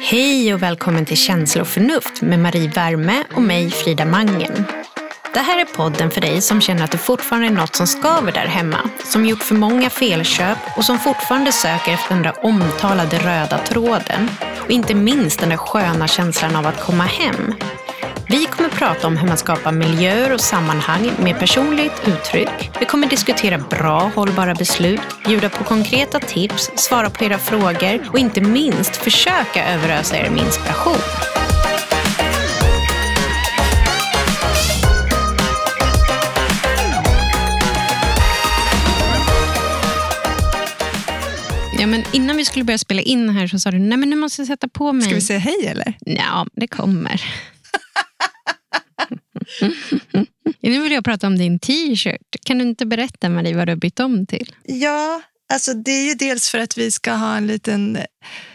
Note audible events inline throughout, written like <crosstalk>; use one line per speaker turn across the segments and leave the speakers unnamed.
Hej och välkommen till Känsla och förnuft med Marie Värme och mig Frida Mangen. Det här är podden för dig som känner att det fortfarande är något som skaver där hemma, som gjort för många felköp och som fortfarande söker efter den där omtalade röda tråden. Och inte minst den där sköna känslan av att komma hem. Vi kommer prata om hur man skapar miljöer och sammanhang med personligt uttryck. Vi kommer diskutera bra, hållbara beslut, bjuda på konkreta tips, svara på era frågor och inte minst försöka överösa er med inspiration. Ja, men innan vi skulle börja spela in här så sa du nej men nu måste jag sätta på mig.
Ska vi säga hej eller?
Ja, det kommer. <laughs> nu vill jag prata om din t-shirt. Kan du inte berätta Marie vad du har bytt om till?
Ja, alltså det är ju dels för att vi ska ha en liten eh,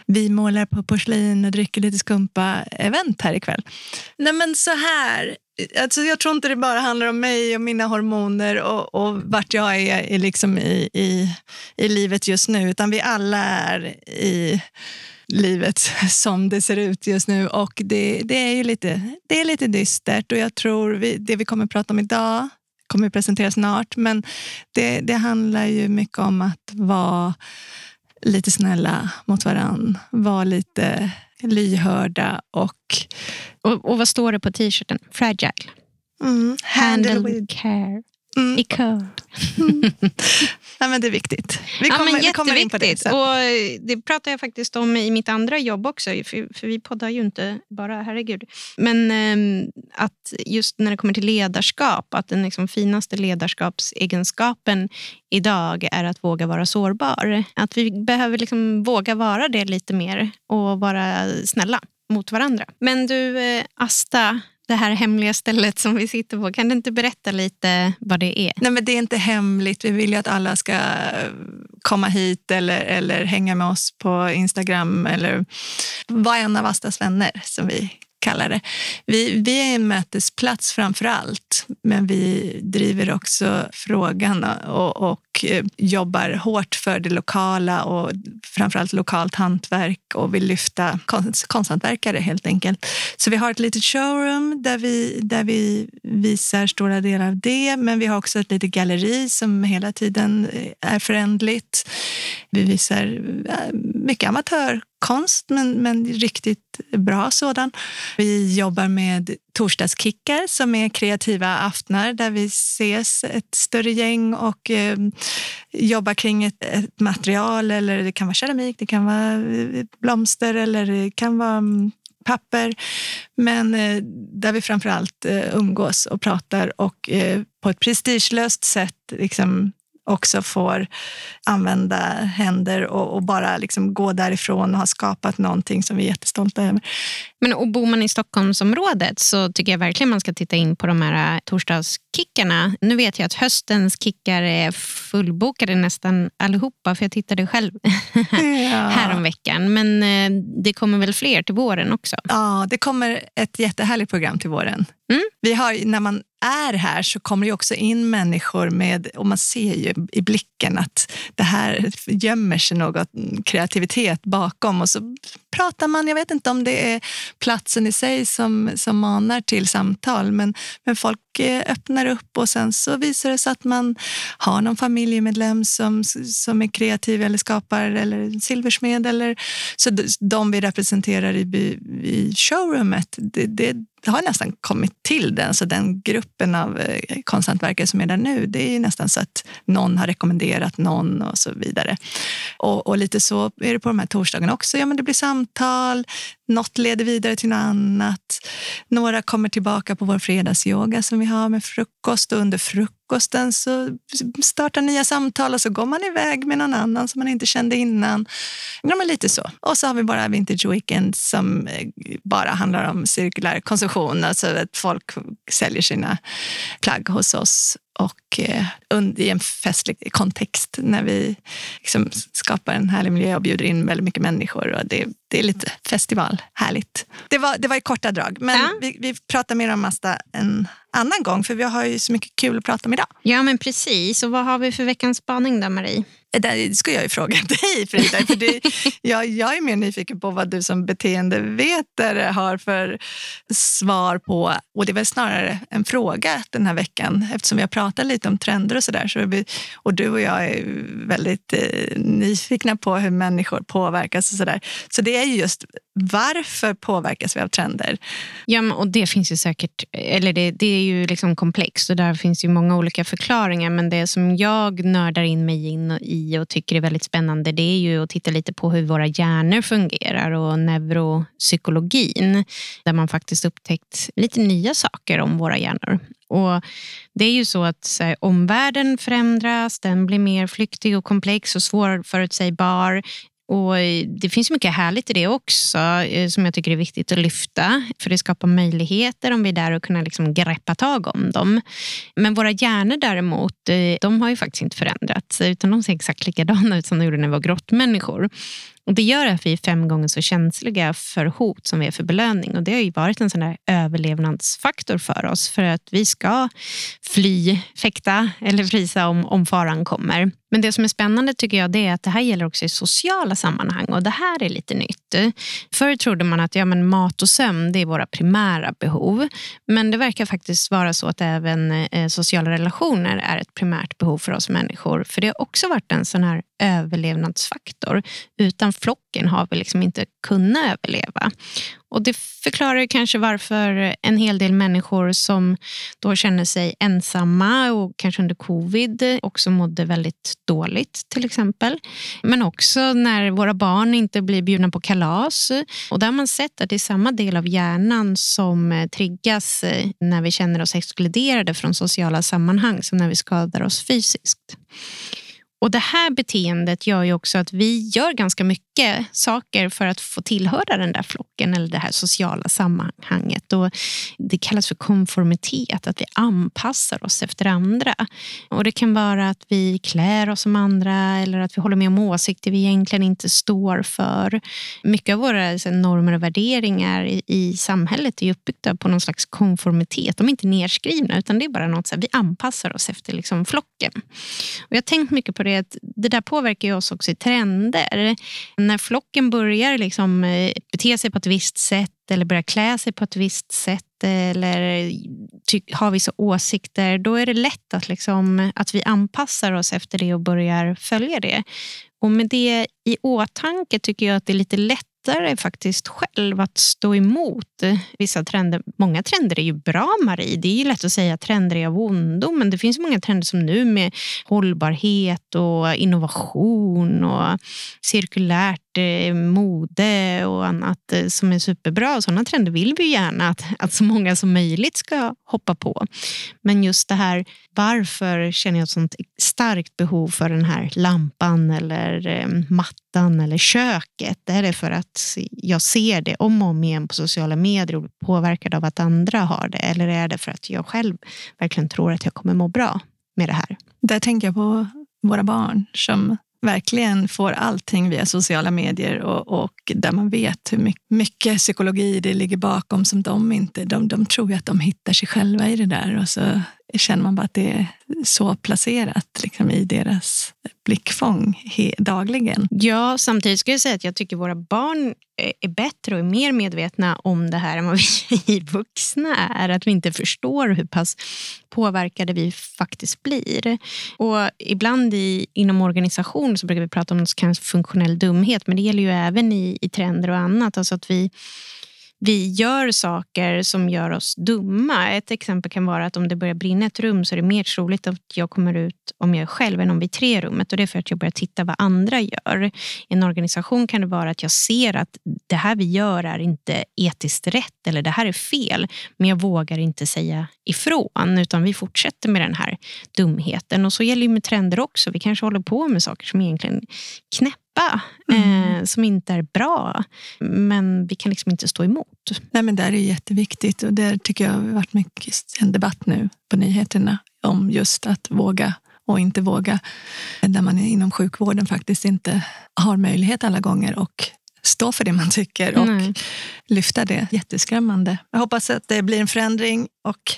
vi målar på porslin och dricker lite skumpa-event här ikväll. Nej men så här, alltså jag tror inte det bara handlar om mig och mina hormoner och, och vart jag är, är liksom i, i, i livet just nu, utan vi alla är i livet som det ser ut just nu. Och det, det är ju lite, det är lite dystert och jag tror vi, det vi kommer att prata om idag kommer att presenteras snart. Men det, det handlar ju mycket om att vara lite snälla mot varann. Vara lite lyhörda och...
Och, och vad står det på t-shirten? Fragile.
Mm,
handle, handle with care. Mm. I code.
Mm. Ja, men det är viktigt. Vi kommer,
ja,
vi kommer in på det
sen. Och det pratar jag faktiskt om i mitt andra jobb också. För, för vi poddar ju inte bara, herregud. Men eh, att just när det kommer till ledarskap, att den liksom finaste ledarskapsegenskapen idag är att våga vara sårbar. Att vi behöver liksom våga vara det lite mer och vara snälla mot varandra. Men du, eh, Asta, det här hemliga stället som vi sitter på. Kan du inte berätta lite vad det är?
Nej, men Det är inte hemligt. Vi vill ju att alla ska komma hit eller, eller hänga med oss på Instagram eller vara en av Astas vänner, som vi kallar det. Vi, vi är en mötesplats framför allt, men vi driver också frågan och, och och jobbar hårt för det lokala och framförallt lokalt hantverk och vill lyfta konst, konsthantverkare helt enkelt. Så vi har ett litet showroom där vi, där vi visar stora delar av det, men vi har också ett litet galleri som hela tiden eh, är förändligt. Vi visar eh, mycket amatörkonst, men, men riktigt bra sådan. Vi jobbar med torsdagskickar som är kreativa aftnar där vi ses ett större gäng och eh, jobbar kring ett, ett, material. eller Det kan vara keramik, det kan vara eh, blomster eller det kan vara mm, papper. Men eh, där vi framför allt eh, umgås och pratar och eh, på ett prestigelöst sätt liksom, också får använda händer och, och, bara liksom gå därifrån och ha skapat någonting som vi är jättestolta över.
Men och bor man i Stockholmsområdet så tycker jag verkligen man ska titta in på de här äh, torsdagskickarna. Nu vet jag att höstens kickar är fullbokade nästan allihopa, för jag tittade själv ja. <laughs> häromveckan. Men äh, det kommer väl fler till våren också?
Ja, det kommer ett jättehärligt program till våren. Mm. Vi har, när man är här så kommer det också in människor med, och man ser ju i blicken att det här gömmer sig något kreativitet bakom och så pratar man, jag vet inte om det är platsen i sig som, som manar till samtal, men, men folk eh, öppnar upp och sen så visar det sig att man har någon familjemedlem som, som är kreativ eller skapar eller silversmed. Eller, så de vi representerar i, i showroomet, det, det, det har nästan kommit till den, så den gruppen av eh, konsthantverkare som är där nu, det är nästan så att någon har rekommenderat någon och så vidare. Och, och lite så är det på de här torsdagarna också. Ja, men det blir samtal, något leder vidare till något annat. Några kommer tillbaka på vår fredagsyoga som vi har med frukost och under frukosten så startar nya samtal och så går man iväg med någon annan som man inte kände innan. Ja, men lite så. Och så har vi bara Vintage Weekend som eh, bara handlar om cirkulär konsumtion, alltså att folk säljer sina plagg hos oss och eh, i en festlig kontext när vi liksom skapar en härlig miljö och bjuder in väldigt mycket människor. Och det, det är lite festival, härligt. Det var, det var i korta drag, men ja. vi, vi pratar mer om Masta en annan gång för vi har ju så mycket kul att prata om idag.
Ja, men precis. Och vad har vi för veckans spaning då, Marie?
Eh, det ska jag ju fråga <laughs> dig Frida, för det, jag, jag är mer nyfiken på vad du som beteendevetare har för svar på, och det är väl snarare en fråga den här veckan eftersom vi har pratat lite om trender och sådär. Så och du och jag är väldigt eh, nyfikna på hur människor påverkas och så där. Så det är just varför påverkas vi av trender?
Ja, och det finns ju säkert, eller det, det är ju liksom komplext och där finns ju många olika förklaringar. Men det som jag nördar in mig in i och tycker är väldigt spännande det är ju att titta lite på hur våra hjärnor fungerar och neuropsykologin. Där man faktiskt upptäckt lite nya saker om våra hjärnor. Och det är ju så att så här, omvärlden förändras, den blir mer flyktig och komplex och svårförutsägbar. Och eh, det finns mycket härligt i det också eh, som jag tycker är viktigt att lyfta. För det skapar möjligheter om vi är där och kunna liksom greppa tag om dem. Men våra hjärnor däremot, eh, de har ju faktiskt inte förändrats. Utan de ser exakt likadana ut som de gjorde när vi var grottmänniskor. Och det gör att vi är fem gånger så känsliga för hot som vi är för belöning. Och Det har ju varit en sån där överlevnadsfaktor för oss för att vi ska fly, fäkta eller frysa om, om faran kommer. Men det som är spännande tycker jag det är att det här gäller också i sociala sammanhang och det här är lite nytt. Förr trodde man att ja, men mat och sömn det är våra primära behov. Men det verkar faktiskt vara så att även eh, sociala relationer är ett primärt behov för oss människor. För det har också varit en sån här överlevnadsfaktor. Utan flocken har vi liksom inte kunnat överleva. Och Det förklarar kanske varför en hel del människor som då känner sig ensamma och kanske under covid också mådde väldigt dåligt till exempel. Men också när våra barn inte blir bjudna på kalas. Och där har man sett att det är samma del av hjärnan som triggas eh, när vi känner oss exkluderade från sociala sammanhang som när vi skadar oss fysiskt. Och Det här beteendet gör ju också att vi gör ganska mycket saker för att få tillhöra den där flocken eller det här sociala sammanhanget. Och det kallas för konformitet, att vi anpassar oss efter andra. Och Det kan vara att vi klär oss som andra eller att vi håller med om åsikter vi egentligen inte står för. Mycket av våra normer och värderingar i, i samhället är uppbyggda på någon slags konformitet. De är inte nedskrivna utan det är bara något så här, vi anpassar oss efter liksom flocken. Och jag har tänkt mycket på det det, det där påverkar oss också i trender. När flocken börjar liksom eh, bete sig på ett visst sätt eller börjar klä sig på ett visst sätt eller har vissa åsikter, då är det lätt att, liksom, att vi anpassar oss efter det och börjar följa det. Och med det i åtanke tycker jag att det är lite lätt lättare faktiskt själv att stå emot vissa trender. Många trender är ju bra, Marie. Det är ju lätt att säga att trender är av ondo, men det finns många trender som nu med hållbarhet och innovation och cirkulärt Eh, mode och annat eh, som är superbra. Sådana trender vill vi gärna att, att så många som möjligt ska hoppa på. Men just det här, varför känner jag ett sånt starkt behov för den här lampan eller eh, mattan eller köket? Är det för att jag ser det om och om igen på sociala medier och blir påverkad av att andra har det? Eller är det för att jag själv verkligen tror att jag kommer må bra med det här?
Där tänker jag på våra barn som verkligen får allting via sociala medier och, och där man vet hur mycket, mycket, psykologi det ligger bakom som de inte... De, de tror ju att de hittar sig själva i det där. Och så känner man bara att det är så placerat liksom, i deras blickfång dagligen.
Ja, samtidigt ska jag säga att jag tycker våra barn är bättre och är mer medvetna om det här än vad <laughs> vi vuxna är. Att vi inte förstår hur pass påverkade vi faktiskt blir. Och ibland i, inom organisation så brukar vi prata om något som kallas funktionell dumhet, men det gäller ju även i, i trender och annat. Alltså att vi vi gör saker som gör oss dumma. Ett exempel kan vara att om det börjar brinna ett rum så är det mer troligt att jag kommer ut om jag är själv än om vi är tre i rummet. Och det är för att jag börjar titta vad andra gör. I en organisation kan det vara att jag ser att det här vi gör är inte etiskt rätt eller det här är fel. Men jag vågar inte säga ifrån utan vi fortsätter med den här dumheten. Och så gäller det med trender också. Vi kanske håller på med saker som egentligen knäpper släppa mm. eh, som inte är bra. Men vi kan liksom inte stå emot.
Nej, men det är jätteviktigt och det tycker jag har varit mycket en debatt nu på nyheterna om just att våga och inte våga. Där man inom sjukvården faktiskt inte har möjlighet alla gånger och stå för det man tycker och Nej. lyfta det. Jätteskrämmande. Jag hoppas att det blir en förändring och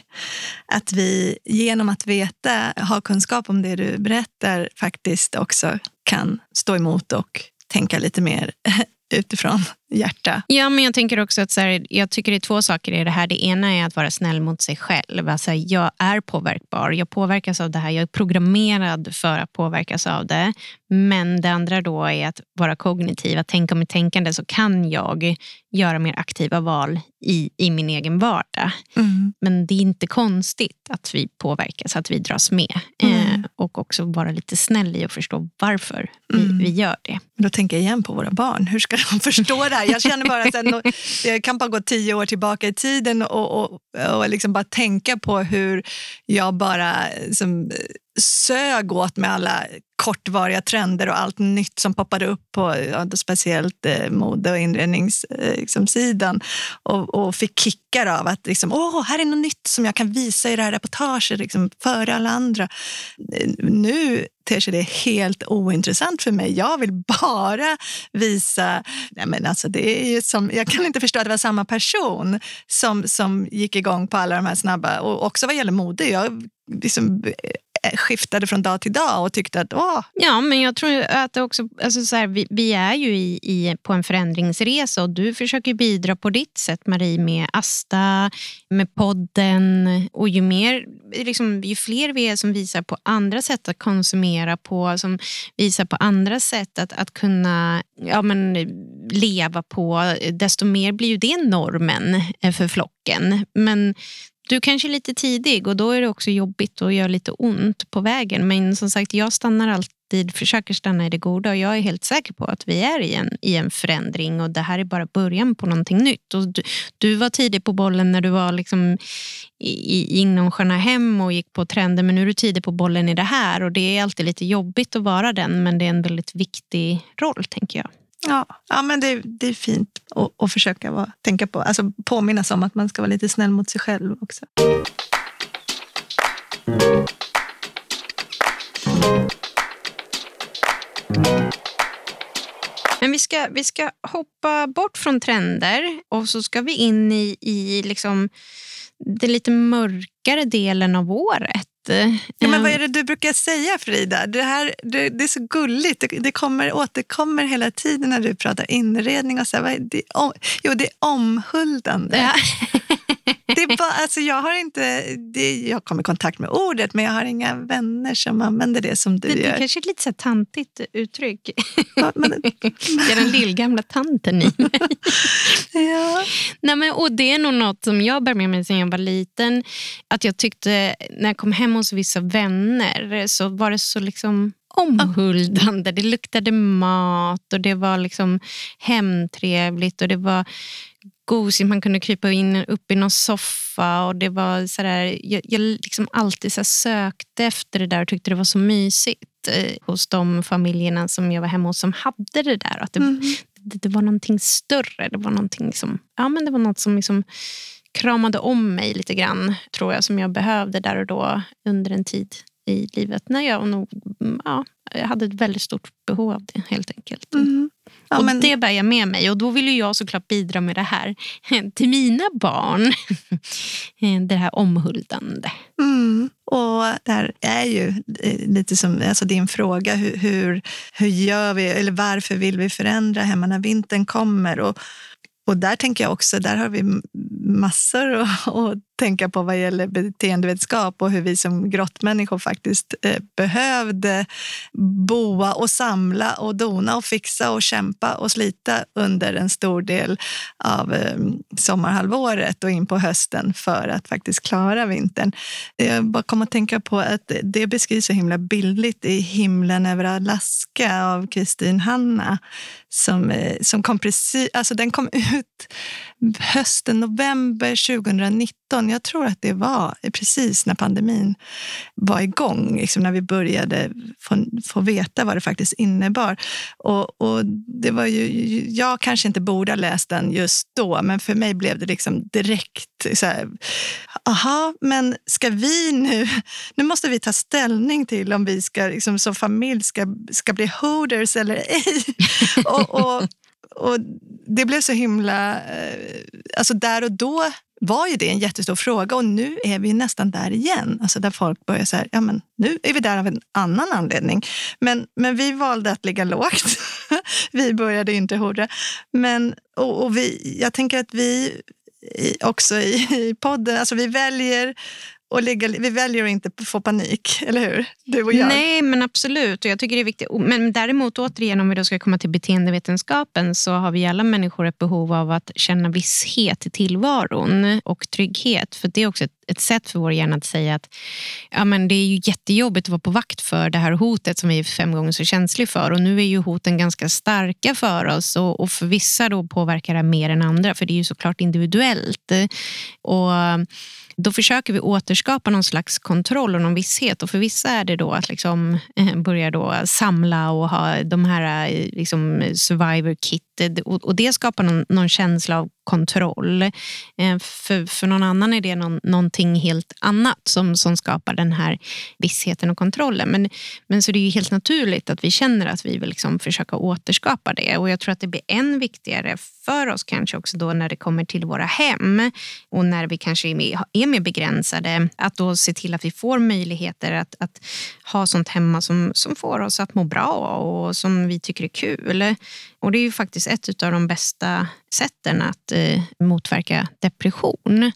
att vi genom att veta, ha kunskap om det du berättar faktiskt också kan stå emot och tänka lite mer <laughs> utifrån hjärta.
Ja, men jag tänker också att så här, jag tycker det är två saker i det här. Det ena är att vara snäll mot sig själv. Alltså, jag är påverkbar. Jag påverkas av det här. Jag är programmerad för att påverkas av det. Men det andra då är att vara kognitiv. Att tänka med tänkande så kan jag göra mer aktiva val i, i min egen vardag. Mm. Men det är inte konstigt att vi påverkas, att vi dras med. Mm. Eh, och också vara lite snäll i att förstå varför mm. vi, vi gör det.
Då tänker jag igen på våra barn. Hur ska de <laughs> förstå det här? Här. Jag känner bara att jag kan bara gå tio år tillbaka i tiden och, och, och liksom bara tänka på hur jag bara eh, som, eh, sög åt med alla kortvariga trender och allt nytt som poppade upp på ja, speciellt eh, mode och inredningssidan. Eh, liksom, och, och, fick kickar av att liksom, Åh, här är något nytt som jag kan visa i det här reportaget liksom, före alla andra. Eh, nu ter sig det helt ointressant för mig. Jag vill bara visa... Nej men alltså det är som, jag kan inte förstå att det var samma person som, som gick igång på alla de här snabba, och också vad gäller mode. Jag liksom Eh, skiftade från dag till dag och tyckte att åh.
Ja, men jag tror att det också, alltså så här, vi, vi, är ju i, i, på en förändringsresa och du försöker bidra på ditt sätt Marie med Asta, med podden och ju mer, liksom, ju fler vi är som visar på andra sätt att konsumera på, som visar på andra sätt att, att kunna ja, men, leva på, desto mer blir ju det normen eh, för flocken. Men du kanske är lite tidig och då är det också jobbigt och gör lite ont på vägen. Men som sagt, jag stannar alltid, försöker stanna i det goda och jag är helt säker på att vi är i en, i en förändring och det här är bara början på någonting nytt. Och du, du var tidig på bollen när du var liksom i, inom Sköna Hem och gick på trender men nu är du tidig på bollen i det här och det är alltid lite jobbigt att vara den men det är en väldigt viktig roll tänker jag.
Ja, ja men det, det är fint att, att försöka vara, tänka på, alltså påminnas om att man ska vara lite snäll mot sig själv också.
Men vi ska, vi ska hoppa bort från trender och så ska vi in i, i liksom den lite mörkare delen av året.
Ja, men vad är det du brukar säga Frida? Det, här, det, det är så gulligt. Det, det kommer, återkommer hela tiden när du pratar inredning. Och så här, det, om, jo, det är omhuldande. Ja. <laughs> Det är bara, alltså jag, har inte, det, jag kommer i kontakt med ordet, men jag har inga vänner som använder det som du
det,
gör.
Det kanske är ett lite så tantigt uttryck. Ja, men, det är den lillgamla tanten i mig. <laughs>
ja.
Nej, men, och det är nog något som jag bär med mig sedan jag var liten. Att jag tyckte, när jag kom hem hos vissa vänner, så var det så liksom omhuldande. Det luktade mat och det var liksom hemtrevligt och det var gosigt. Man kunde krypa in upp i någon soffa. och det var så där, Jag, jag liksom alltid så sökte efter det där och tyckte det var så mysigt eh, hos de familjerna som jag var hemma hos som hade det där. Att det, mm. det, det, var någonting större. Det var någonting som, ja, men det var något som liksom kramade om mig lite grann, tror jag, som jag behövde där och då under en tid i livet när jag nog ja, jag hade ett väldigt stort behov av det helt enkelt. Mm. Ja, och men... Det bär jag med mig och då vill jag såklart bidra med det här <laughs> till mina barn. <laughs> det här omhuldande.
Mm. Och där är ju eh, lite som alltså din fråga, hur, hur, hur gör vi, eller varför vill vi förändra hemma när vintern kommer? Och, och där tänker jag också, där har vi massor att, att tänka på vad gäller beteendevetenskap och hur vi som grottmänniskor faktiskt eh, behövde boa och samla och dona och fixa och kämpa och slita under en stor del av eh, sommarhalvåret och in på hösten för att faktiskt klara vintern. Jag bara kom att tänka på att det beskrivs så himla bildligt i Himlen över Alaska av Kristin Hanna som, eh, som kom precis, alltså den kom ut hösten, november 2019. Jag tror att det var precis när pandemin var igång, liksom när vi började få, få veta vad det faktiskt innebar. Och, och, det var ju, jag kanske inte borde ha läst den just då, men för mig blev det liksom direkt så här, aha, men ska vi nu, nu måste vi ta ställning till om vi ska liksom, som familj ska, ska bli hoarders eller ej. och, och, och det blev så himla... Eh, alltså där och då var ju det en jättestor fråga och nu är vi nästan där igen. Alltså där folk börjar säga, ja men nu är vi där av en annan anledning. Men, men vi valde att ligga lågt. <laughs> vi började inte hurra. Men, och, och vi, jag tänker att vi också i, i podden, alltså vi väljer och ligga, vi väljer att inte få panik, eller hur? Du och jag.
Nej, men absolut. Och jag tycker det är viktigt. Men däremot, återigen, om vi då ska komma till beteendevetenskapen så har vi alla människor ett behov av att känna visshet i tillvaron och trygghet. För Det är också ett, ett sätt för vår hjärna att säga att ja, men det är ju jättejobbigt att vara på vakt för det här hotet som vi är fem gånger så känsliga för. Och Nu är ju hoten ganska starka för oss och, och för vissa då påverkar det mer än andra, för det är ju såklart individuellt. Och då försöker vi återskapa någon slags kontroll och någon visshet. Och för vissa är det då att liksom, eh, börja då samla och ha de här eh, liksom, survivor kit. Och, och det skapar någon, någon känsla av kontroll. Eh, för, för någon annan är det någon, någonting helt annat som, som skapar den här vissheten och kontrollen. Men, men så det är ju helt naturligt att vi känner att vi vill liksom försöka återskapa det. Och jag tror att det blir än viktigare för oss kanske också då när det kommer till våra hem och när vi kanske är mer, är mer begränsade. Att då se till att vi får möjligheter att, att ha sånt hemma som, som får oss att må bra och som vi tycker är kul. Och det är ju faktiskt ett av de bästa sätten att eh, motverka depression.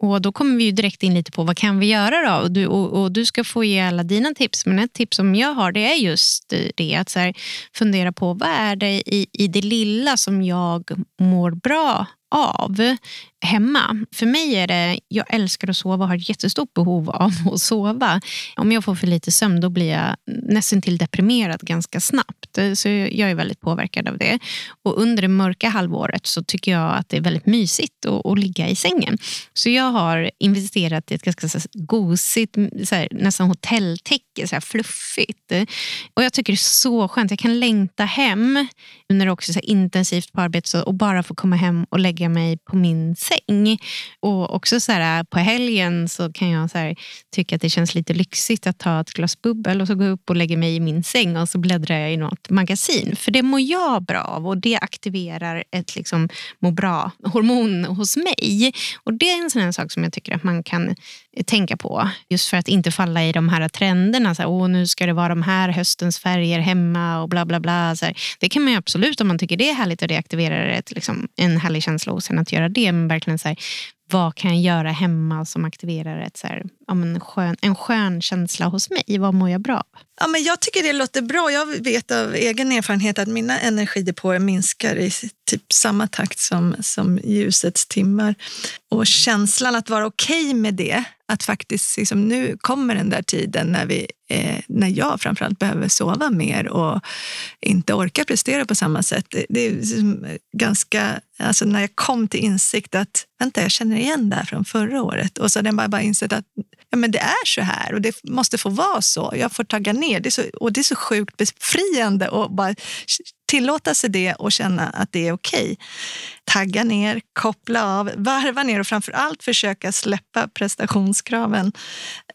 Och Då kommer vi direkt in lite på vad kan vi göra då? Och du, och, och du ska få ge alla dina tips. Men ett tips som jag har det är just eh, det att så här, fundera på vad är det i, i det lilla som jag mår bra av hemma. För mig är det, jag älskar att sova och har ett jättestort behov av <laughs> att sova. Om jag får för lite sömn då blir jag nästan till deprimerad ganska snabbt. Så jag är väldigt påverkad av det. Och under det mörka halvåret så tycker jag att det är väldigt mysigt att, att ligga i sängen. Så jag har investerat i ett ganska så gosigt, så här, nästan hotelltäcke, så här fluffigt. Och jag tycker det är så skönt. Jag kan längta hem när det också är så intensivt på arbetet och bara få komma hem och lägga lägga mig på min säng. Och också så här, på helgen så kan jag så här, tycka att det känns lite lyxigt att ta ett glas bubbel och så gå upp och lägga mig i min säng och så bläddrar jag i något magasin. För det mår jag bra av och det aktiverar ett liksom, må bra-hormon hos mig. Och Det är en sån sak som jag tycker att man kan tänka på. Just för att inte falla i de här trenderna. Så här, Åh, nu ska det vara de här höstens färger hemma och bla bla bla. Så här. Det kan man absolut om man tycker det är härligt och det aktiverar ett, liksom, en härlig känsla och sen att göra det. Men verkligen så här, vad kan jag göra hemma som aktiverar ett, så här, en, skön, en skön känsla hos mig? Vad mår jag bra
Ja, men Jag tycker det låter bra. Jag vet av egen erfarenhet att mina energidepåer minskar i typ samma takt som, som ljusets timmar. Och känslan att vara okej okay med det, att faktiskt liksom, nu kommer den där tiden när, vi, eh, när jag framförallt behöver sova mer och inte orkar prestera på samma sätt. Det, det är liksom ganska, alltså när jag kom till insikt att vänta, jag känner igen det här från förra året och så har den bara, bara insett att ja, men det är så här och det måste få vara så. Jag får tagga ner. Det är så, och det är så sjukt befriande att bara tillåta sig det och känna att det är okej. Okay. Tagga ner, koppla av, varva ner och framför allt försöka släppa prestationskraven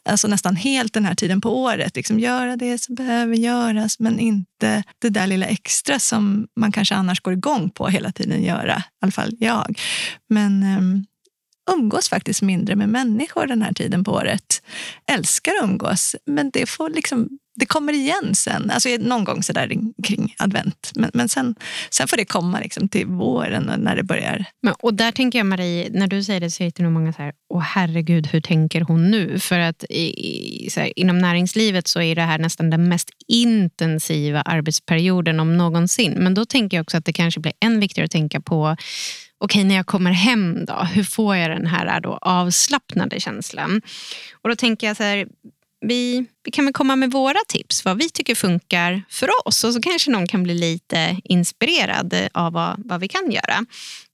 alltså nästan helt den här tiden på året. Liksom göra det som behöver göras men inte det där lilla extra som man kanske annars går igång på hela tiden göra. I alla fall jag. Men um, umgås faktiskt mindre med människor den här tiden på året. Älskar att umgås, men det, får liksom, det kommer igen sen. Alltså någon gång så där kring advent. Men, men sen, sen får det komma liksom till våren när det börjar.
Men, och där tänker jag Marie, när du säger det så är det nog många så här, åh herregud, hur tänker hon nu? För att i, här, inom näringslivet så är det här nästan den mest intensiva arbetsperioden om någonsin. Men då tänker jag också att det kanske blir än viktigare att tänka på okej, när jag kommer hem då, hur får jag den här då avslappnade känslan? Och då tänker jag så här, vi, vi kan väl komma med våra tips, vad vi tycker funkar för oss. Och så kanske någon kan bli lite inspirerad av vad, vad vi kan göra.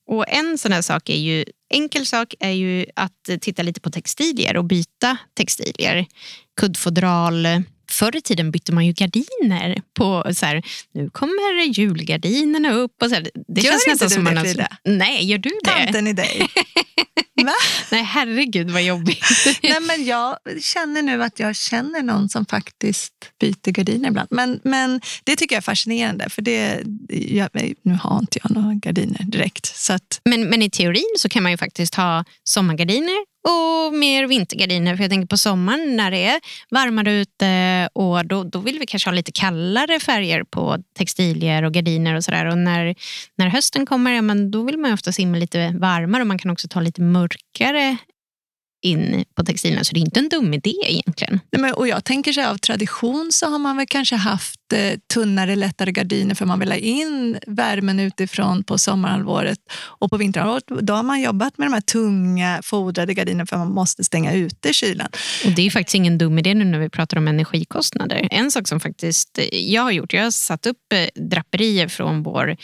Och En sån här sak är ju, enkel sak är ju att titta lite på textilier och byta textilier. Kuddfodral, Förr i tiden bytte man ju gardiner. på så här, Nu kommer julgardinerna upp. Och så här.
Det gör känns inte du som det, man Frida?
Nej, gör du det?
Tanten i dig. <laughs> Va?
Nej, herregud vad jobbigt. <laughs>
Nej, men jag känner nu att jag känner någon som faktiskt byter gardiner ibland. Men, men det tycker jag är fascinerande, för det, jag, nu har inte jag några gardiner direkt. Så att...
men, men i teorin så kan man ju faktiskt ha sommargardiner och mer vintergardiner. För jag tänker på sommaren när det är varmare ute och då, då vill vi kanske ha lite kallare färger på textilier och gardiner och sådär. Och när, när hösten kommer, ja, men då vill man ofta simma lite varmare och man kan också ta lite mörkare in på textilerna. Så det är inte en dum idé egentligen.
Nej, men, och jag tänker så här, av tradition så har man väl kanske haft eh, tunnare, lättare gardiner för man vill ha in värmen utifrån på sommarhalvåret. Och på vinterhalvåret då har man jobbat med de här tunga, fodrade gardinerna för man måste stänga ute kylan.
Och det är faktiskt ingen dum idé nu när vi pratar om energikostnader. En sak som faktiskt jag har gjort, jag har satt upp eh, draperier från vår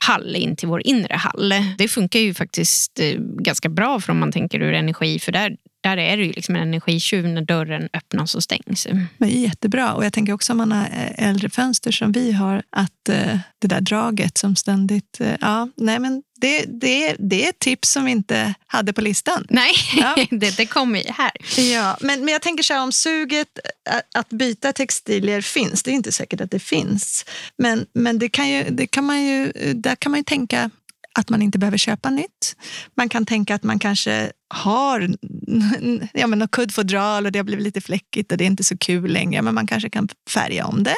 hall in till vår inre hall. Det funkar ju faktiskt eh, ganska bra för om man tänker ur energi. För där, där är det ju liksom en energitjuv när dörren öppnas och stängs.
Men jättebra. Och jag tänker också om man har eh, äldre fönster som vi har, att eh, det där draget som ständigt... ja, nej men det, det, det är ett tips som vi inte hade på listan.
Nej, ja. <laughs> det, det kommer ju här.
Ja, men, men jag tänker så här, om suget att byta textilier finns, det är inte säkert att det finns. Men, men det kan ju, det kan man ju, där kan man ju tänka att man inte behöver köpa nytt. Man kan tänka att man kanske har ja, men något kuddfodral och det har blivit lite fläckigt och det är inte så kul längre. Men man kanske kan färga om det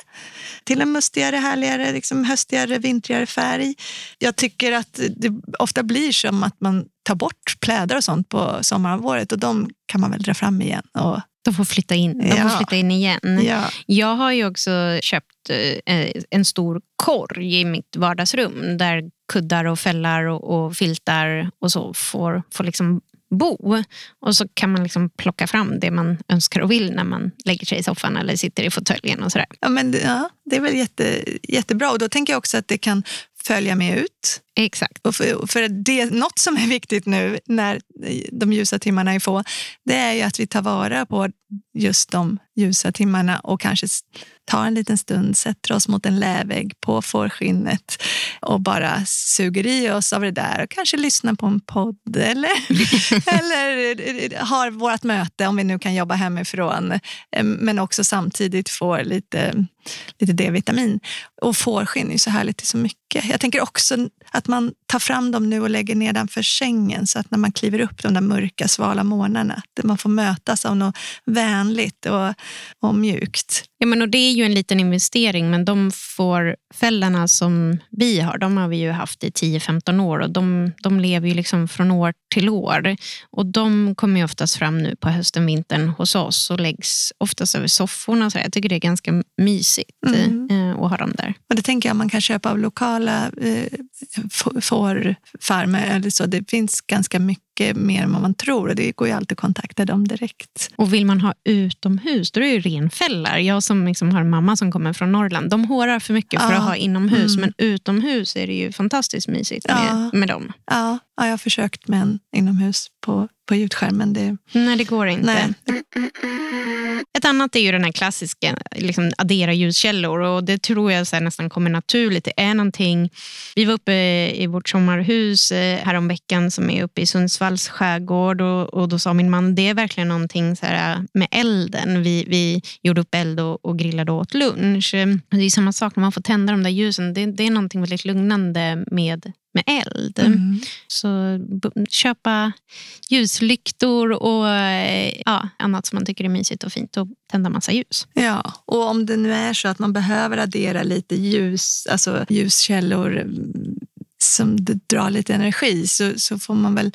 till en mustigare, härligare, liksom höstigare, vintrigare färg. Jag tycker att det ofta blir som att man tar bort plädar och sånt på sommarhalvåret och de kan man väl dra fram igen. Och
de får flytta in, de
Ja.
får flytta in igen.
Ja.
Jag har ju också köpt eh, en stor korg i mitt vardagsrum där kuddar och fällar och, och filtar och så får, får liksom bo. Och så kan man liksom plocka fram det man önskar och vill när man lägger sig i soffan eller sitter i fåtöljen och sådär.
Ja, men, ja, det är väl jätte, jättebra. Och då tänker jag också att det kan följa med ut.
Exakt.
Och för, för det, något som är viktigt nu när de ljusa timmarna är få, det är ju att vi tar vara på just de ljusa timmarna och kanske tar en liten stund, sätter oss mot en lävägg på fårskinnet och bara suger i oss av det där och kanske lyssnar på en podd eller, <laughs> eller har vårt möte om vi nu kan jobba hemifrån eh, men också samtidigt får lite, lite D-vitamin. Och fårskinn är ju så härligt till så mycket. Jag tänker också att man tar fram dem nu och lägger nedanför sängen så att när man kliver upp de där mörka, svala morgnarna, att man får mötas av något vänligt och, och mjukt.
Ja, men och det är ju en liten investering, men de fårfällarna som vi har, de har vi ju haft i 10-15 år och de, de lever ju liksom från år till år. Och de kommer ju oftast fram nu på hösten, vintern hos oss och läggs oftast över sofforna. Så jag tycker det är ganska mysigt
Mm.
eh, att ha dem där.
Och det tänker jag man kan köpa av lokala eh, fårfarmer. Eller så. Det finns ganska mycket mer än vad man tror och det går ju alltid att kontakta dem direkt.
Och vill man ha utomhus, då är det ju renfällar. Jag som liksom har en mamma som kommer från Norrland, de hårar för mycket för
Ja.
att ha inomhus.
Mm.
Men utomhus är det ju fantastiskt mysigt med,
Ja.
med dem.
Ja, ja, jag har försökt med en inomhus på, på ljudskärmen. Det,
Nej, det går inte.
nej.
Ett annat är ju den här klassiska, liksom addera ljuskällor. Och det tror jag så här nästan kommer naturligt. Det är någonting. Vi var uppe i vårt sommarhus eh, häromveckan som är uppe i Sundsvalls skärgård. Och, och då sa min man, det är verkligen någonting så här med elden. Vi, vi gjorde upp eld och, och grillade och åt lunch. Eh, Det är samma sak när man får tända de där ljusen. Det, det är någonting väldigt lugnande med, med eld.
Mm.
Så köpa ljuslyktor och eh, ja, annat som man tycker är mysigt och fint och tända massa ljus.
Ja, och om det nu är så att man behöver addera lite ljus, alltså ljuskällor mm, som drar lite energi så, så får man väl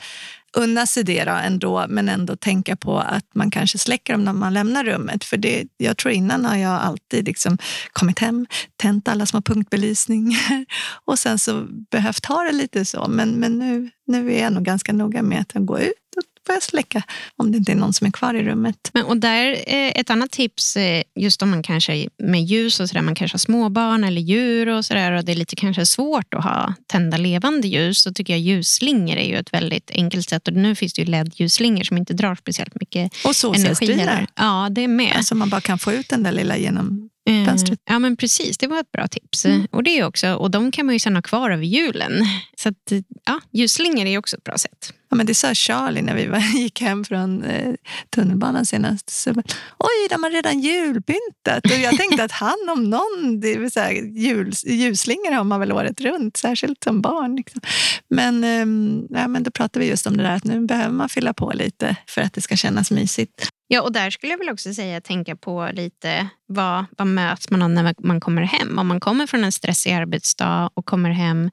unna sig det då ändå, men ändå tänka på att man kanske släcker dem när man lämnar rummet. För det, jag tror innan har jag alltid liksom kommit hem, tänt alla små punktbelysningar <laughs> och sen så behövt ha det lite så. Men, men nu, nu är jag nog ganska noga med att gå ut och börjar släcka om det inte är någon som är kvar i rummet.
Men, och där, eh, ett annat tips, eh, just om man kanske med ljus och sådär, man kanske har småbarn eller djur och sådär och det är lite kanske svårt att ha tända levande ljus, så tycker jag ljusslingor är ju ett väldigt enkelt sätt. Och nu finns det ju LED-ljusslingor som inte drar speciellt mycket
Och
energi.
solcellsbilar.
heller. Ja, det är med.
Alltså man bara kan få ut den där lilla genom fönstret.
Ja, men precis. Det var ett bra tips. Mm. Och det också, och de kan man ju sen ha kvar över julen. Så att, ja, ljusslingor är också ett bra sätt.
Ja, men det sa Charlie när vi var, <laughs> gick hem från eh, tunnelbanan senast. Så, Oj, de har redan julpyntat. Och jag tänkte att <laughs> han om någon, det vill säga, jul, ljusslingor har man väl året runt, särskilt som barn. Liksom. Men, eh, ja, men då pratade vi just om det där att nu behöver man fylla på lite för att det ska kännas mysigt.
Ja, och där skulle jag väl också säga tänka på lite vad, vad möts man av när man kommer hem. Om man kommer från en stressig arbetsdag och kommer hem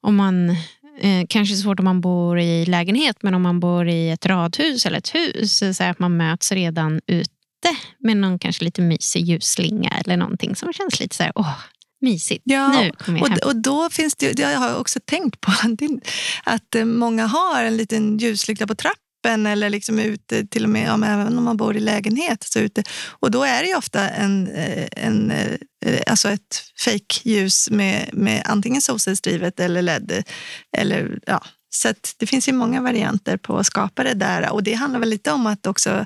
om man Eh, kanske svårt om man bor i lägenhet, men om man bor i ett radhus eller ett hus, så att man möts redan ute med någon kanske lite mysig ljusslinga eller någonting som känns lite så här, åh, mysigt.
Ja, och, och då finns det, jag har också tänkt på <laughs> att eh, många har en liten ljuslykta på trappan öppen eller liksom ute, till och med ja, även om man bor i lägenhet. Så ute. Och då är det ofta en, eh, en, eh, alltså ett fejkljus med, med antingen solcellsdrivet eller LED. Eller, ja, så det finns ju många varianter på att skapa det där. Och det handlar väl lite om att också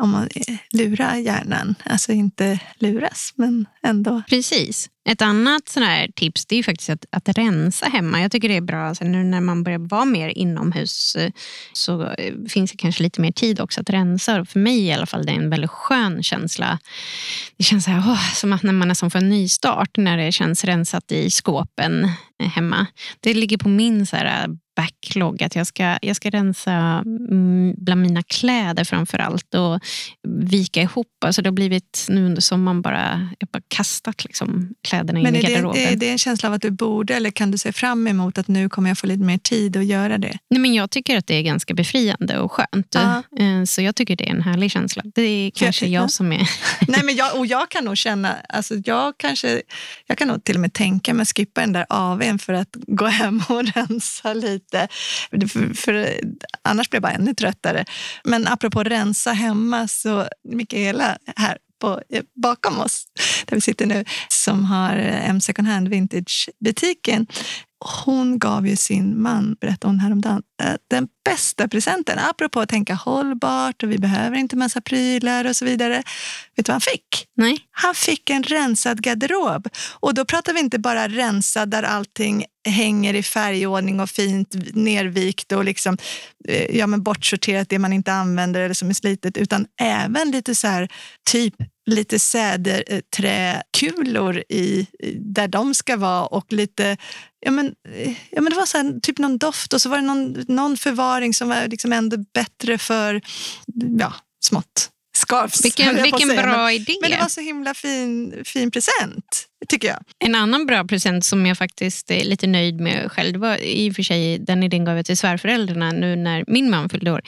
om man eh, lura hjärnan. Alltså inte luras, men ändå.
Precis. Ett annat sån här tips det är faktiskt att, att rensa hemma. Jag tycker det är bra alltså nu när man börjar vara mer inomhus eh, så eh, finns det kanske lite mer tid också att rensa. För mig i alla fall det är en väldigt skön känsla. Det känns så här, åh, som att när man nästan får en nystart när det känns rensat i skåpen hemma. Det ligger på min så här, backlog att jag ska, jag ska rensa mm, bland mina kläder framför allt och vika ihop. Alltså det har blivit nu under sommaren bara, jag bara kastat liksom kläderna
Men
in i garderoben.
Men är det en känsla av att du borde eller kan du se fram emot att nu kommer jag få lite mer tid att göra det?
Nej, men jag tycker att det är ganska befriande och skönt. Ja. Eh, så jag tycker det är en härlig känsla. Det är kanske jag, jag som är... <laughs>
Nej, men jag, och jag kan nog känna, alltså jag, kanske, jag kan nog till och med tänka mig att skippa den där AWn för att gå hem och <laughs> rensa lite. För, för annars blir jag bara ännu tröttare. Men apropå rensa hemma, så Mikaela här på, bakom oss, där vi sitter nu, som har M second hand vintage-butiken. Hon gav ju sin man, berättade hon häromdagen, eh, den bästa presenten. Apropå att tänka hållbart och vi behöver inte massa prylar och så vidare. Vet du vad han fick?
Nej.
Han fick en rensad garderob. Och då pratar vi inte bara rensad där allting hänger i färgordning och fint nervikt och liksom, eh, ja, men bortsorterat det man inte använder eller som är slitet. Utan även lite så här, typ lite säderträkulor i, där de ska vara och lite Ja men, eh, ja, men det var så här, typ någon doft och så var det någon, någon förvaring som var liksom ändå bättre för ja, smått scarfs.
Vilken, vilken bra
men,
idé.
Men det var så himla fin, fin present, tycker jag.
En annan bra present som jag faktiskt är lite nöjd med själv, var i och för sig den idén gav jag till svärföräldrarna nu när min man fyllde år.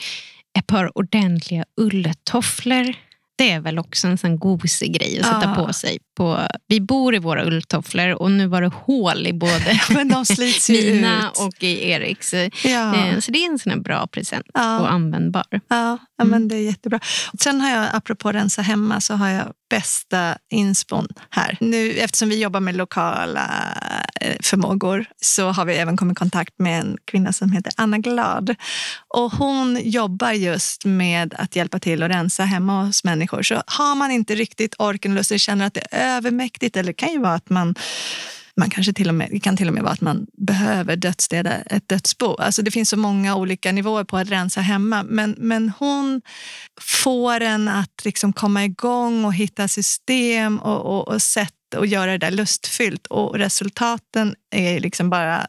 Ett par ordentliga ulltofflor det är väl också en sån gosig grej att sätta på sig. På, vi bor i våra ulltofflor och nu var det hål i både <laughs> mina
ut.
och i Eriks. Ja. Eh, så det är en sån bra present ja. och användbar. Ja,
ja men mm. det är jättebra. Sen har jag, apropå rensa hemma, så har jag bästa inspon här. Nu, eftersom vi jobbar med lokala Eh, förmågor så har vi även kommit i kontakt med en kvinna som heter Anna Glad. Och hon jobbar just med att hjälpa till att rensa hemma hos människor. Så har man inte riktigt orken och lusten, känner att det är övermäktigt eller det kan ju vara att man man kanske till och med, det kan till och med vara att man behöver dödsstäda ett dödsbo. Alltså det finns så många olika nivåer på att rensa hemma. Men, men hon får en att liksom komma igång och hitta system och, och, och sätt och göra det där lustfyllt. Och resultaten är liksom bara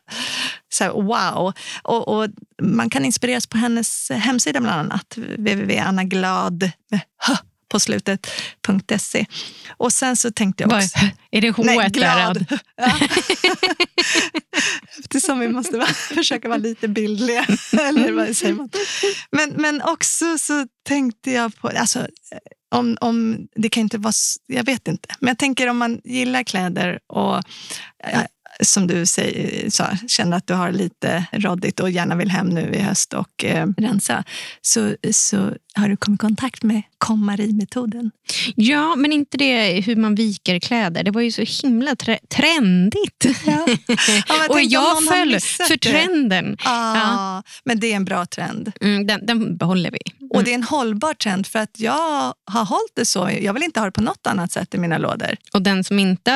så här, wow. Och, och, man kan inspireras på hennes hemsida bland annat. www.annaglad.se på slutet.se. Och sen så tänkte jag också...
Är det H Nej, glad. Ja. <laughs>
Eftersom vi måste vara, försöka vara lite bildliga. <laughs> Eller vad säger man? Men, men också så tänkte jag på... Alltså, om, om, det kan inte vara... Jag vet inte. Men jag tänker om man gillar kläder och som du säger, sa, känner att du har lite råddigt och gärna vill hem nu i höst och eh, rensa, så, så har du kommit i kontakt med KonMari-metoden?
Ja, men inte det hur man viker kläder. Det var ju så himla tre trendigt. Ja. <laughs> Ja, och jag föll för trenden.
Ah, ja. Men det är en bra trend.
Mm, den, den behåller vi. Mm.
Och det är en hållbar trend för att jag har hållit det så. Jag vill inte ha det på något annat sätt i mina lådor.
Och den som inte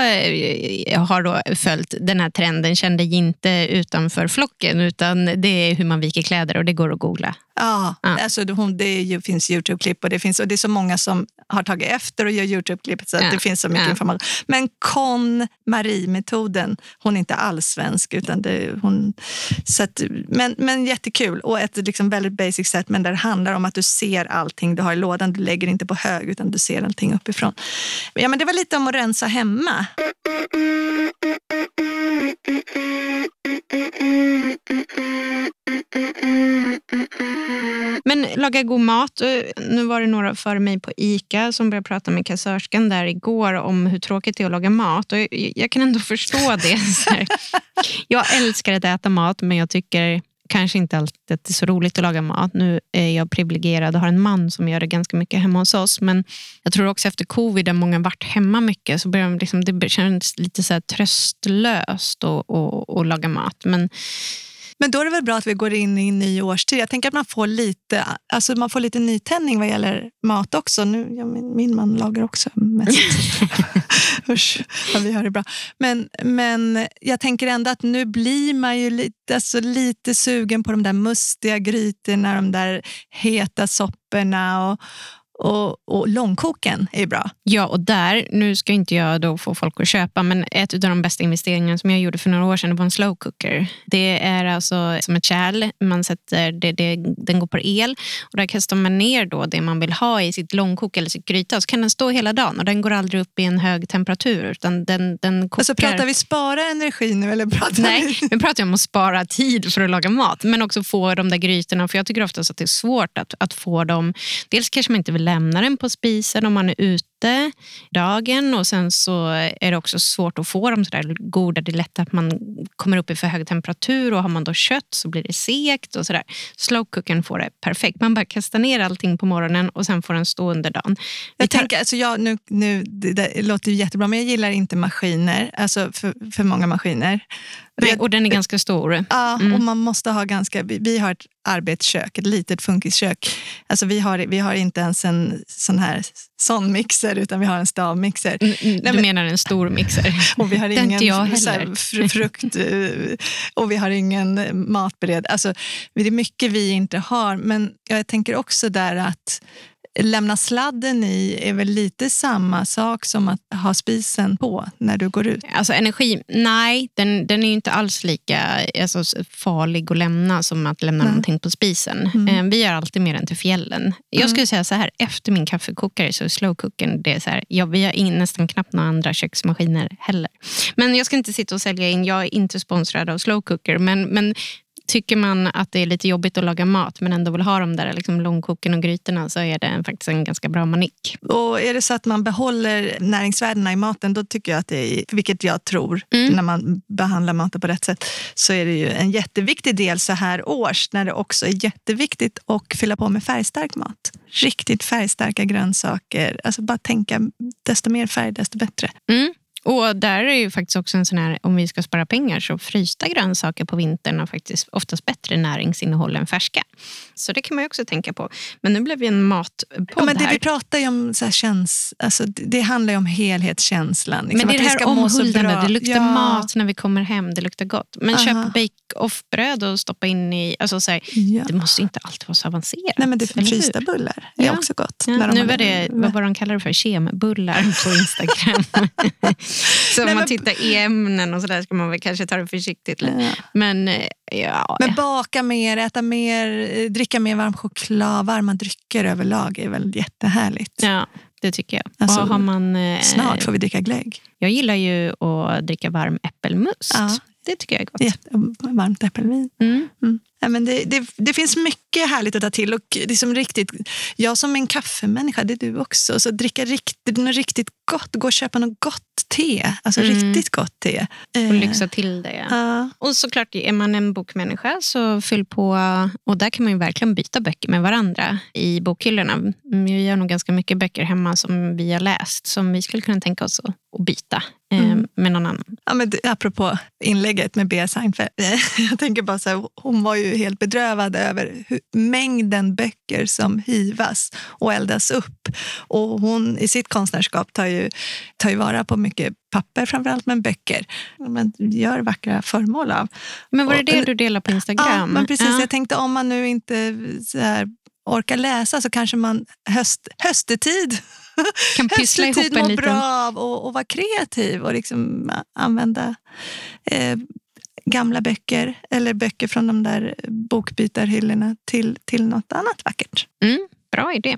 eh, har då följt den här trenden kände inte utanför flocken utan det är hur man viker kläder och det går att googla.
Ja, ja. Alltså, det finns Youtube-klipp och det, finns, och det är så många som har tagit efter och gör Youtube-klipp så ja. det finns så mycket ja. information. Men Con Marie-metoden, hon är inte alls svensk. Utan det, hon, så att, men, men jättekul och ett liksom väldigt basic sätt men där det handlar om att du ser allting du har i lådan. Du lägger inte på hög utan du ser allting uppifrån. Ja, men det var lite om att rensa hemma.
Men laga god mat. Eh, nu var det några före mig på ICA som började prata med kassörskan där igår om hur tråkigt det är att laga mat. Och jag kan ändå <laughs> förstå det. jag älskar att äta mat men jag tycker kanske inte alltid att det är så roligt att laga mat. Nu är jag privilegierad och har en man som gör det ganska mycket hemma hos oss. Men jag tror också efter covid, där många varit hemma mycket, så börjar liksom, det känns lite så tröstlöst att laga mat. Men
men då är det väl bra att vi går in i en ny årstid. Jag tänker att man får lite, alltså man får lite nytändning vad gäller mat också. Nu, ja, min, min man lagar också mest. <laughs> Usch, vad vi har det bra. Men, men jag tänker ändå att nu blir man ju lite, alltså lite sugen på de där mustiga grytorna, de där heta sopporna och, och, och långkoken är bra.
Ja, och där, nu ska inte jag då få folk att köpa, men ett av de bästa investeringarna som jag gjorde för några år sedan var en slow cooker. Det är alltså som ett kärl, man sätter, det, det, den går på el och där kastar man ner då det man vill ha i sitt långkok eller sitt gryta så kan den stå hela dagen och den går aldrig upp i en hög temperatur. Utan den, den kokar...
Alltså pratar vi spara energi nu eller pratar
Nej, vi pratar om att spara tid för att laga mat men också få de där grytorna, för jag tycker oftast att det är svårt att, att få dem, dels kanske man inte vill lämna den på spisen om man är ute dagen och sen så är det också svårt att få dem så där goda. Det är lätt att man kommer upp i för hög temperatur och har man då kött så blir det sekt och sådär. Slowcookern får det perfekt. Man bara kastar ner allting på morgonen och sen får den stå under dagen.
Jag tar... tänker, alltså jag, nu, nu, det, det låter ju jättebra men jag gillar inte maskiner, alltså för, för många maskiner.
Nej, och den är ganska stor.
Ja, mm. och man måste ha ganska... Vi, vi, har ett arbetskök, ett litet funkiskök. Alltså vi, har, vi har inte ens en sån här sån mixer, utan vi har en stavmixer.
Mm, mm du men, menar en stor mixer?
Och vi har ingen inte jag heller. frukt och vi har ingen matbered. Alltså, det är mycket vi inte har, men jag tänker också där att lämna sladden i är väl lite samma sak som att ha spisen på när du går ut?
Alltså energi, nej, den, den är inte alls lika alltså, farlig att lämna som att lämna nej. någonting på spisen. Mm. Eh, vi gör alltid mer än till fjällen. Jag mm. skulle säga så här, efter min kaffekokare så är slowcookern, det är så här, ja, vi har in, nästan knappt några andra köksmaskiner heller. Men jag ska inte sitta och sälja in, jag är inte sponsrad av slowcooker, men, men tycker man att det är lite jobbigt att laga mat men ändå vill ha de där liksom långkoken och grytorna så är det faktiskt en ganska bra manick.
Och är det så att man behåller näringsvärdena i maten då tycker jag att det är, vilket jag tror mm. när man behandlar maten på rätt sätt, så är det ju en jätteviktig del så här års när det också är jätteviktigt att fylla på med färgstark mat. Riktigt färgstarka grönsaker. Alltså bara tänka, desto mer färg desto bättre.
Mm. Och där är ju faktiskt också en sån här, om vi ska spara pengar så frysta grönsaker på vintern har faktiskt oftast bättre näringsinnehåll än färska. Så det kan man ju också tänka på. Men nu blev vi en matpodd
ja, men det här. Vi pratar ju om så här, käns, alltså, det handlar ju om helhetskänslan.
Liksom, men det är det här omhuldande, det luktar ja. mat när vi kommer hem, det luktar gott. Men Aha. köp bake-off-bröd och stoppa in i, alltså, så här, ja. det måste inte alltid vara så avancerat.
Nej, men det frysta bullar är också gott.
Ja. nu var det, vad var de kallar det för, kembullar på Instagram. <laughs> Så om man tittar i ämnen och sådär ska man väl kanske ta det försiktigt. Ja. Men, eh, ja.
men baka mer, äta mer, eh, dricka mer varm choklad, varma drycker överlag är väl jättehärligt.
Ja, det tycker jag. Alltså, har man,
eh, snart får vi dricka glögg.
Jag gillar ju att dricka varm äppelmust. Ja. Det tycker jag är gott.
Jätte, varmt äppelvin.
Mm. Mm.
Ja, men det, det, det, finns mycket härligt att ta till. Och liksom riktigt, jag som en kaffemänniska, det är du också. Så dricka riktigt, något riktigt gott, gå och köpa något gott te. Alltså mm. riktigt gott te.
Och eh, lyxa till det. Ja. Och såklart, är man en bokmänniska så fyll på. Och där kan man ju verkligen byta böcker med varandra i bokhyllorna. Vi har nog ganska mycket böcker hemma som vi har läst som vi skulle kunna tänka oss att byta eh, mm. med någon annan.
Ja, men apropå inlägget med Bea Seinfeld. <laughs> Jag tänker bara så här, hon var ju helt bedrövad över hur, mängden böcker som hivas och eldas upp. Och hon i sitt konstnärskap tar ju, tar ju vara på mycket papper framförallt, men böcker. Men gör vackra föremål av.
Men var det det du delade på Instagram?
Ja, men precis. Ja. Jag tänkte om man nu inte orkar läsa så kanske man höst, höstetid
kan pyssla ihop en liten...
bra av och, och vara kreativ och liksom använda eh, gamla böcker eller böcker från de där bokbytarhyllorna till, till något annat vackert.
Mm, bra idé.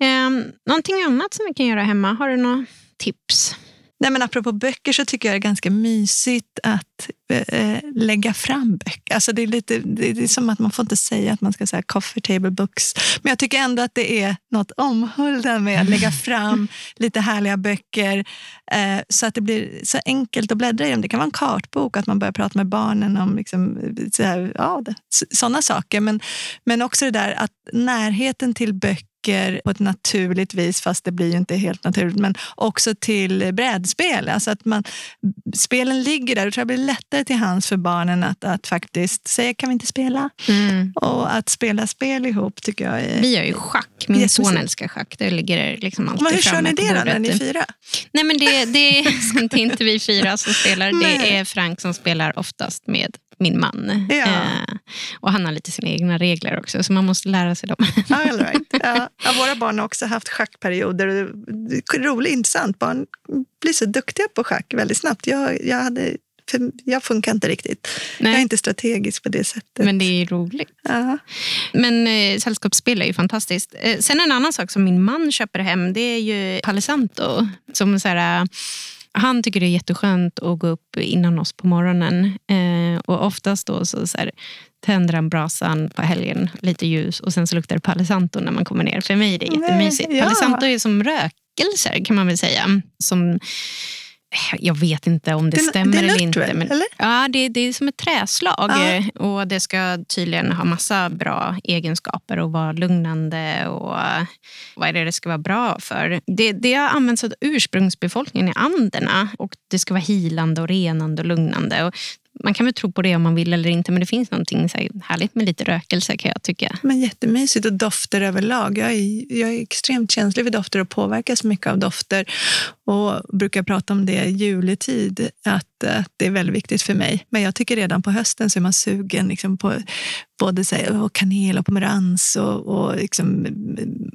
Eh, någonting annat som vi kan göra hemma? Har du några tips?
Nej, men apropå böcker så tycker jag det är ganska mysigt att äh, lägga fram böcker. Alltså det, är lite, det är som att man får inte säga att man ska säga coffee table books. Men jag tycker ändå att det är något omhuldande med att lägga fram <laughs> lite härliga böcker äh, så att det blir så enkelt att bläddra i dem. Det kan vara en kartbok, att man börjar prata med barnen om liksom, så här, ja, sådana saker. Men, men också det där att närheten till böcker böcker på ett naturligt vis, fast det blir ju inte helt naturligt, men också till brädspel. Alltså att man, spelen ligger där. och tror jag blir lättare till hands för barnen att, att faktiskt säga kan vi inte spela? Mm. Och att spela spel ihop tycker jag är...
Vi gör ju schack. Min son älskar schack. Det ligger liksom alltid
men hur kör ni det då när ni är fyra?
Nej, men det, det, det är <laughs> inte vi fyra som spelar. Det är Frank som spelar oftast med min man. Ja. Eh, och han har lite sina egna regler också, så man måste lära sig dem.
All right. ja. ja, våra barn har också haft schackperioder. Roligt, intressant. Barn blir så duktiga på schack väldigt snabbt. Jag, jag hade jag funkar inte riktigt. Nej. Jag är inte strategisk på det sättet.
Men det är roligt. Ja. Men eh, sällskapsspel är ju fantastiskt. Eh, sen en annan sak som min man köper hem, det är ju Palo Santo. Som så här, han tycker det är jätteskönt att gå upp innan oss på morgonen. Eh, och oftast då så, så här, tänder han brasan på helgen, lite ljus och sen så luktar det Palo Santo när man kommer ner. För mig är det jättemysigt. Nej, ja. Palo Santo är som rökelser kan man väl säga. Som jag vet inte om det, det stämmer det eller inte. Men, eller? Ja, det, det, är som ett träslag. Ja. Och Det ska tydligen ha massa bra egenskaper och vara lugnande. och Vad är det det ska vara bra för? Det, det har använts av ursprungsbefolkningen i Anderna. Och Det ska vara hilande, och renande och lugnande. Och man kan väl tro på det om man vill eller inte, men det finns någonting så härligt med lite rökelse kan jag tycka.
Men jättemysigt och dofter överlag. Jag är, jag är extremt känslig för dofter och påverkas mycket av dofter. Och brukar prata om det i juletid, att, att det är väldigt viktigt för mig. Men jag tycker redan på hösten så är man sugen liksom på både så här, och kanel och pomerans och, och liksom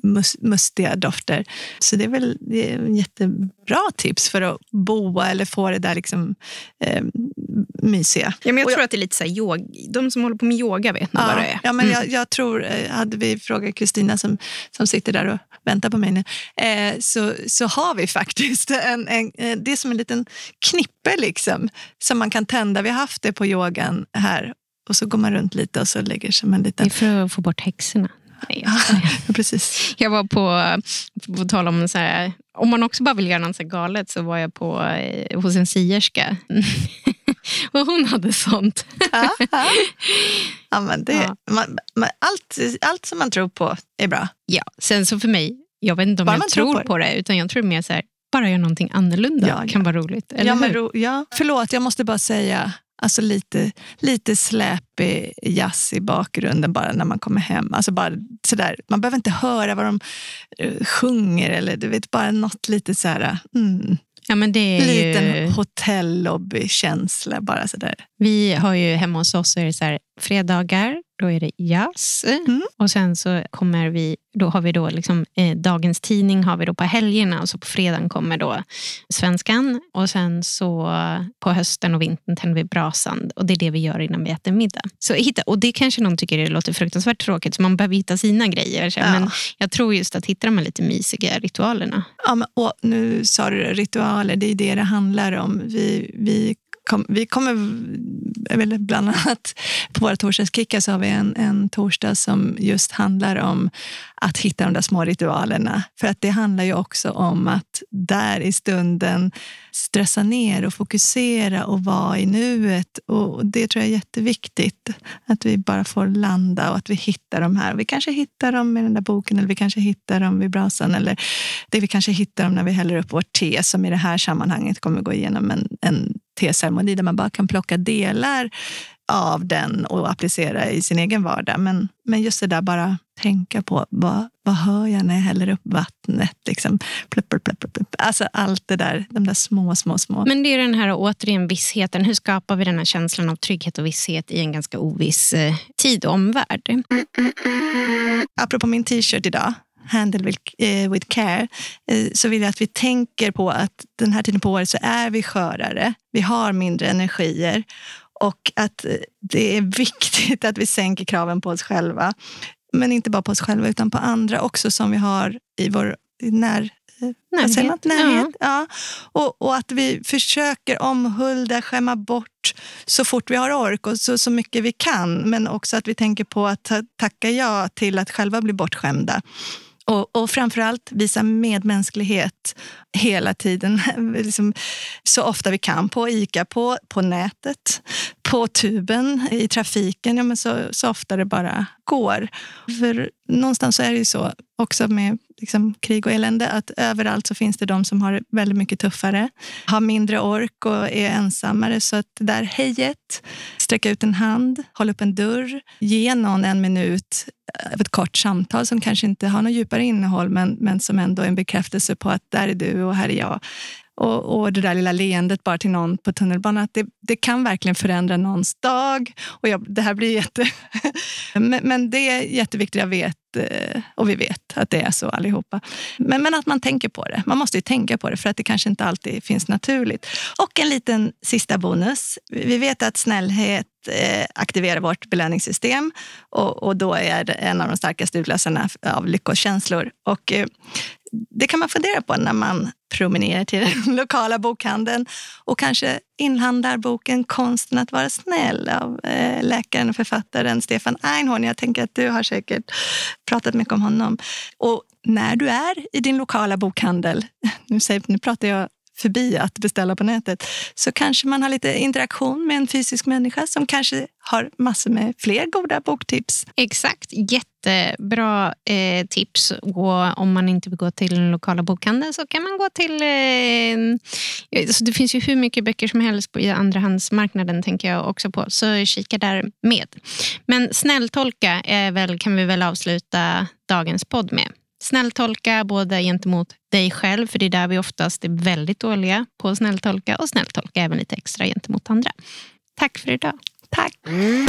mus, mustiga dofter. Så det är väl det är en jättebra tips för att boa eller få det där liksom, eh, mysiga.
Ja, men jag, jag tror att det är lite så här, yoga. De som håller på med yoga vet nog
ja,
vad det är.
Ja, men mm. jag, jag, tror, eh, hade vi frågat Kristina som, som sitter där och väntar på mig nu, eh, så, så har vi faktiskt <laughs> en, en, eh, det är som en liten knippe liksom, som man kan tända. Vi har haft det på yogan här och så går man runt lite och så lägger sig en liten...
Det är för att få bort häxorna.
Nej, jag, <laughs> ja, precis.
jag var på, på tal om så här, om man också bara vill göra något så galet så var jag på, eh, hos en sierska. <laughs> och hon hade sånt.
ja, ja. <laughs> ja, men det, ja. Man, man, allt, allt som man tror på är bra.
Ja, sen så för mig, jag vet inte om bara jag tror, tror på det. det, utan jag tror mer så här, bara göra någonting annorlunda ja, kan vara roligt. Eller
ja, men, ro, ja. Förlåt, jag måste bara säga Alltså lite, lite släpig jazz i bakgrunden bara när man kommer hem. Alltså bara sådär. Man behöver inte höra vad de uh, sjunger eller du vet, bara något lite så här... Mm.
Ja, men det är
Liten ju... hotellobbykänsla bara sådär.
Vi har ju hemma hos oss så är det så här, fredagar då är det jazz. Mm. Och sen så kommer vi, då har vi då liksom, eh, dagens tidning har vi då på helgerna och så på fredagen kommer då svenskan. Och sen så på hösten och vintern tänder vi brasan och det är det vi gör innan vi äter middag. Så hitta, och det kanske någon tycker det låter fruktansvärt tråkigt så man behöver hitta sina grejer. Ja. Men jag tror just att hitta de här lite mysiga ritualerna.
Ja, men, och nu sa du ritualer, det är det det handlar om. Vi, vi kom, vi kommer bland annat på våra torsdagskickar så har vi en, en torsdag som just handlar om att hitta de där små ritualerna. För att det handlar ju också om att där i stunden stressa ner och fokusera och vara i nuet. Och det tror jag är jätteviktigt. Att vi bara får landa och att vi hittar de här. Vi kanske hittar dem i den där boken eller vi kanske hittar dem vid brasan. Eller det vi kanske hittar dem när vi häller upp vårt te som i det här sammanhanget kommer gå igenom en, en teceremoni där man bara kan plocka delar av den och applicera i sin egen vardag. Men, men just det där bara tänka på vad, vad hör jag när jag häller upp vattnet? Liksom, plupp, plupp, plupp, plupp. Alltså allt det där, de där små, små, små.
Men det är den här återigen vissheten. Hur skapar vi den här känslan av trygghet och visshet i en ganska oviss eh, tid och omvärld?
Apropå min t-shirt idag, Handle with, eh, care, eh, så vill jag att vi tänker på att den här tiden på året så är vi skörare. Vi har mindre energier och att eh, det är <laughs> viktigt att vi sänker kraven på oss själva. Men inte bara på oss själva utan på andra också som vi har i vår när, närhet. närhet. Ja. ja. Och, och, att vi försöker omhulda, skämma bort så fort vi har ork och så, så mycket vi kan. Men också att vi tänker på att tacka ja till att själva bli bortskämda. Och, och framförallt visa medmänsklighet hela tiden, <laughs> liksom, så ofta vi kan. På ICA, på, på nätet, på tuben, i trafiken, ja, men så, så ofta det bara går. För någonstans så är det ju så, också med liksom, krig och elände, att överallt så finns det de som har väldigt mycket tuffare, har mindre ork och är ensammare. Så att det där hejet, sträcka ut en hand, hålla upp en dörr, ge någon en minut av ett kort samtal som kanske inte har något djupare innehåll men, men som ändå är en bekräftelse på att där är du och här är jag. Och, och det där lilla leendet bara till någon på tunnelbanan, det, det kan verkligen förändra någons dag. Och jag, det här blir jätte... <laughs> men, men, det är jätteviktigt, jag vet eh, och vi vet att det är så allihopa. Men, men att man tänker på det. Man måste ju tänka på det för att det kanske inte alltid finns naturligt. Och en liten sista bonus. Vi vet att snällhet eh, aktiverar vårt belöningssystem och, och då är det en av de starkaste utlösarna av lyckokänslor. Och det kan man fundera på när man promenerar till den <laughs> lokala bokhandeln och kanske inhandlar boken Konsten att vara snäll av eh, läkaren och författaren Stefan Einhorn. Jag tänker att du har säkert pratat mycket om honom. Och när du är i din lokala bokhandel, <laughs> nu, säger, nu pratar jag förbi att beställa på nätet så kanske man har lite interaktion med en fysisk människa som kanske har massor med fler goda boktips.
Exakt, jättebra eh, tips. Och om man inte vill gå till den lokala bokhandeln så kan man gå till... Eh, så det finns ju hur mycket böcker som helst på i andrahandsmarknaden tänker jag också på. Så kika där med. Men snälltolka är väl, kan vi väl avsluta dagens podd med. Snälltolka både gentemot dig själv, för det är där vi oftast är väldigt dåliga på att snälltolka och snälltolka även lite extra gentemot andra. Tack för idag.
Tack. Mm.